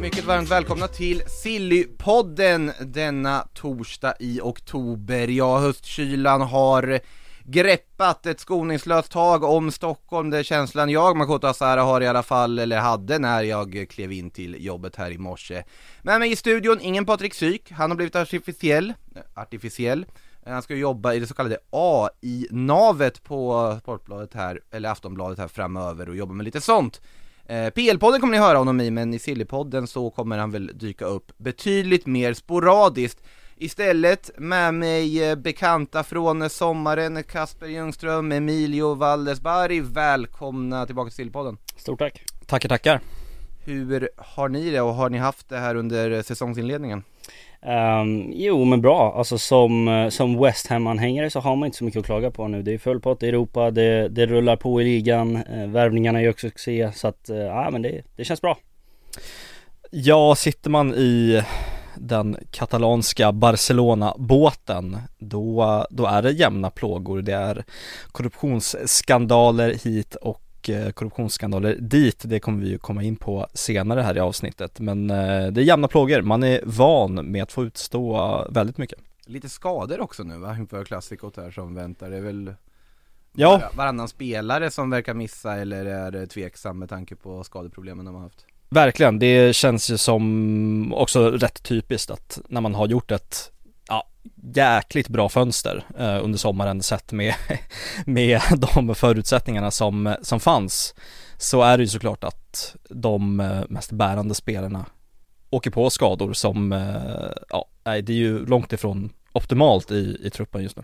Mycket varmt välkomna till Sillypodden denna torsdag i oktober. Ja, höstkylan har greppat ett skoningslöst tag om Stockholm, det är känslan jag, Makoto Asara, har i alla fall, eller hade när jag klev in till jobbet här i morse. Med mig i studion, ingen Patrik Syk, han har blivit artificiell, eh, artificiell. Han ska jobba i det så kallade AI-navet på Sportbladet här, eller Aftonbladet här framöver och jobba med lite sånt. Eh, PL-podden kommer ni höra honom i, men i Sillypodden så kommer han väl dyka upp betydligt mer sporadiskt. Istället med mig eh, bekanta från sommaren, Kasper Ljungström, Emilio Waldesberg, välkomna tillbaka till Sillypodden. Stort tack. Tackar, tackar. Hur har ni det och har ni haft det här under säsongsinledningen? Um, jo men bra, alltså som, eh, som West Ham-anhängare så har man inte så mycket att klaga på nu. Det är full pott i Europa, det, det rullar på i ligan, eh, värvningarna gör succé så att, eh, ja men det, det känns bra. Ja, sitter man i den katalanska Barcelona-båten då, då är det jämna plågor. Det är korruptionsskandaler hit och eh, korruptionsskandaler dit. Det kommer vi ju komma in på senare här i avsnittet. Men eh, det är jämna plågor. Man är van med att få utstå väldigt mycket. Lite skador också nu va, inför klassikot här som väntar. Det är väl Ja, varannan spelare som verkar missa eller är det tveksam med tanke på skadeproblemen de har haft? Verkligen, det känns ju som också rätt typiskt att när man har gjort ett jäkligt bra fönster eh, under sommaren sett med, med de förutsättningarna som, som fanns så är det ju såklart att de eh, mest bärande spelarna åker på skador som, eh, ja, det är ju långt ifrån optimalt i, i truppen just nu.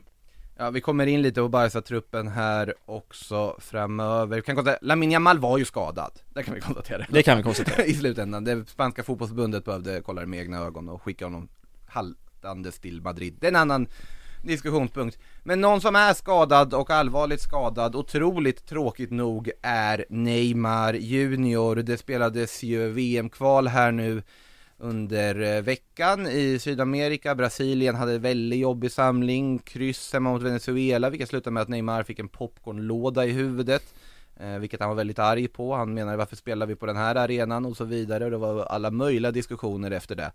Ja, vi kommer in lite på Barca-truppen här också framöver. Vi kan konstatera, Lamine Yamal var ju skadad, det kan vi konstatera. Det kan vi konstatera. I slutändan, det spanska fotbollsförbundet behövde kolla det med egna ögon och skicka honom haltandes till Madrid. Det är en annan diskussionspunkt. Men någon som är skadad och allvarligt skadad, otroligt tråkigt nog, är Neymar Junior. Det spelades ju VM-kval här nu under eh, veckan i Sydamerika. Brasilien hade väldigt jobbig samling, kryss hemma mot Venezuela, vilket slutade med att Neymar fick en popcornlåda i huvudet. Eh, vilket han var väldigt arg på, han menade varför spelar vi på den här arenan och så vidare och det var alla möjliga diskussioner efter det.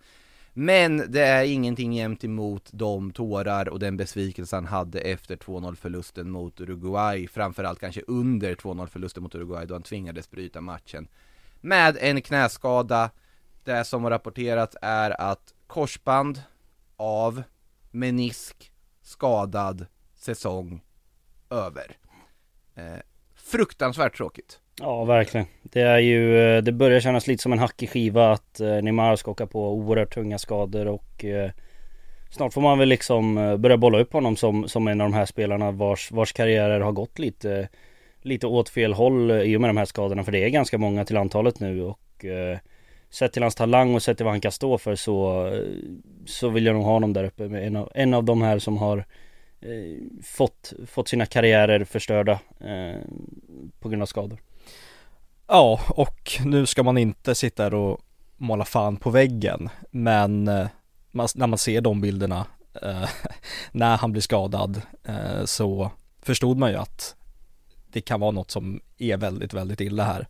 Men det är ingenting jämt emot de tårar och den besvikelse han hade efter 2-0 förlusten mot Uruguay, framförallt kanske under 2-0 förlusten mot Uruguay då han tvingades bryta matchen. Med en knäskada, det som har rapporterats är att korsband av menisk skadad säsong över. Eh, fruktansvärt tråkigt. Ja verkligen. Det är ju, eh, det börjar kännas lite som en hackig skiva att eh, Neymar ska åka på oerhört tunga skador och eh, Snart får man väl liksom eh, börja bolla upp honom som, som en av de här spelarna vars, vars karriärer har gått lite Lite åt fel håll eh, i och med de här skadorna för det är ganska många till antalet nu och eh, Sett till hans talang och sett till vad han kan stå för så Så vill jag nog ha honom där uppe med en av, en av de här som har eh, fått, fått sina karriärer förstörda eh, På grund av skador Ja, och nu ska man inte sitta här och måla fan på väggen, men eh, när man ser de bilderna eh, när han blir skadad eh, så förstod man ju att det kan vara något som är väldigt, väldigt illa här.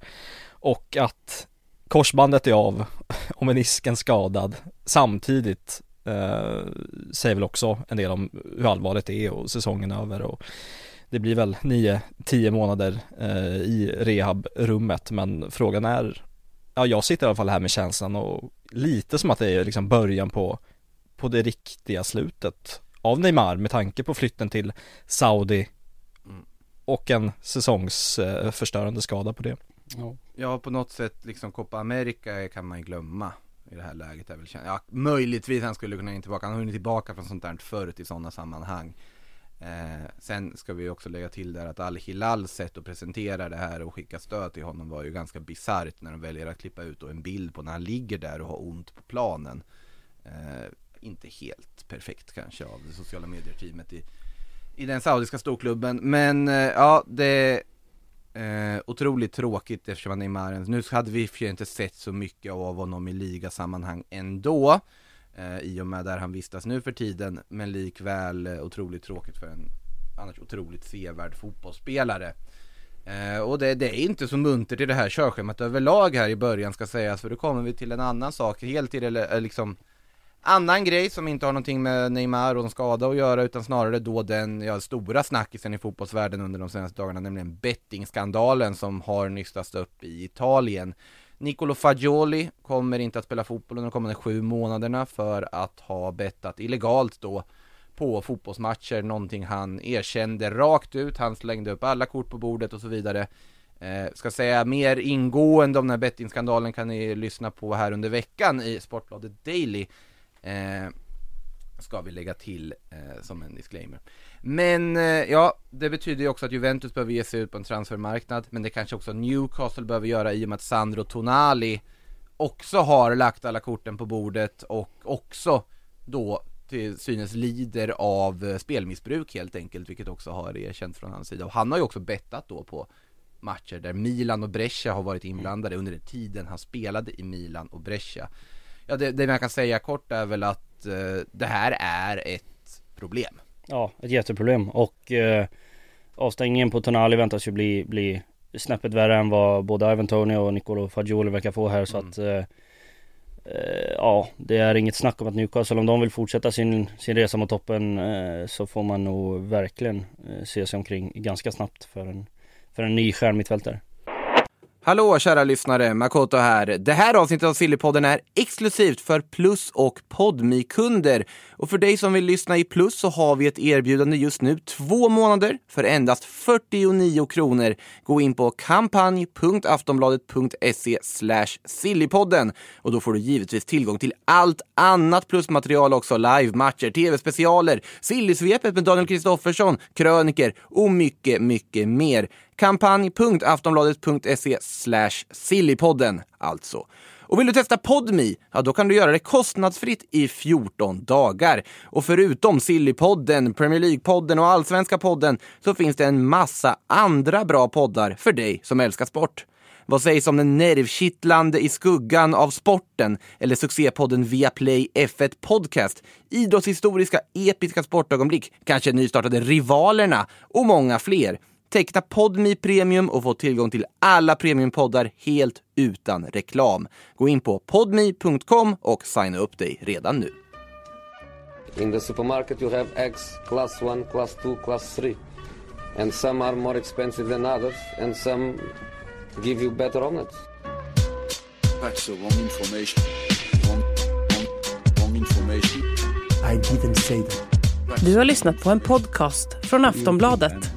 Och att korsbandet är av och menisken skadad samtidigt eh, säger väl också en del om hur allvarligt det är och säsongen är över och det blir väl 9-10 månader eh, i rehabrummet men frågan är Ja jag sitter i alla fall här med känslan och lite som att det är liksom början på På det riktiga slutet Av Neymar med tanke på flytten till Saudi Och en säsongsförstörande skada på det Ja, på något sätt liksom Copa America kan man ju glömma i det här läget. Är väl, kän- ja, möjligtvis han skulle kunna in tillbaka. Han har hunnit tillbaka från sånt där förut i sådana sammanhang. Eh, sen ska vi också lägga till där att Al-Hilals sätt att presentera det här och skicka stöd till honom var ju ganska bisarrt när de väljer att klippa ut en bild på när han ligger där och har ont på planen. Eh, inte helt perfekt kanske av det sociala medier-teamet i, i den saudiska storklubben. Men eh, ja, det är eh, otroligt tråkigt eftersom han är Neymar, nu hade vi för inte sett så mycket av honom i ligasammanhang ändå. Eh, I och med där han vistas nu för tiden, men likväl eh, otroligt tråkigt för en annars otroligt sevärd fotbollsspelare. Eh, och det, det, är inte så muntert i det här körschemat överlag här i början ska sägas, för då kommer vi till en annan sak, helt till eller eh, liksom annan grej som inte har någonting med Neymar och en skada att göra utan snarare då den ja, stora snackisen i fotbollsvärlden under de senaste dagarna, nämligen bettingskandalen som har nystats upp i Italien. Nicolo Fagioli kommer inte att spela fotboll under de kommande sju månaderna för att ha bettat illegalt då på fotbollsmatcher, någonting han erkände rakt ut, han slängde upp alla kort på bordet och så vidare. Eh, ska säga mer ingående om den här bettingskandalen kan ni lyssna på här under veckan i Sportbladet Daily. Eh, ska vi lägga till eh, som en disclaimer. Men eh, ja, det betyder ju också att Juventus behöver ge sig ut på en transfermarknad, men det kanske också Newcastle behöver göra i och med att Sandro Tonali också har lagt alla korten på bordet och också då till synes lider av eh, spelmissbruk helt enkelt, vilket också har erkänts från hans sida. Och han har ju också bettat då på matcher där Milan och Brescia har varit inblandade under den tiden han spelade i Milan och Brescia. Ja, det, det man kan säga kort är väl att eh, det här är ett problem. Ja, ett jätteproblem och eh, avstängningen på Tonali väntas ju bli, bli snäppet värre än vad både Ivan Tony och Nicolo Fagioli verkar få här så mm. att eh, Eh, ja, det är inget snack om att Newcastle, om de vill fortsätta sin, sin resa mot toppen eh, så får man nog verkligen eh, se sig omkring ganska snabbt för en, för en ny stjärnmittfältare. Hallå kära lyssnare, Makoto här. Det här avsnittet av Sillypodden är exklusivt för Plus och podmi kunder Och för dig som vill lyssna i Plus så har vi ett erbjudande just nu, två månader för endast 49 kronor. Gå in på kampanj.aftonbladet.se sillypodden och då får du givetvis tillgång till allt annat plusmaterial också, live-matcher, tv-specialer, Sillysvepet med Daniel Kristoffersson, kröniker och mycket, mycket mer. Kampanj.aftonbladet.se sillypodden alltså. Och vill du testa Podmi? Ja, då kan du göra det kostnadsfritt i 14 dagar. Och förutom Sillypodden, Premier League-podden och Allsvenska podden så finns det en massa andra bra poddar för dig som älskar sport. Vad sägs om den nervkittlande I skuggan av sporten eller succépodden Viaplay F1 Podcast, idrottshistoriska episka sportögonblick, kanske nystartade Rivalerna och många fler. Teckna Podmi Premium och få tillgång till alla premiumpoddar helt utan reklam. Gå in på podmi.com och signa upp dig redan nu. In the supermarket you have eggs class 1, class 2, class 3. And some are more expensive than others and some give you better omelets. That's the wrong information. Wrong, wrong, wrong information. I didn't say that. Du har lyssnat på en podcast från Aftonbladet.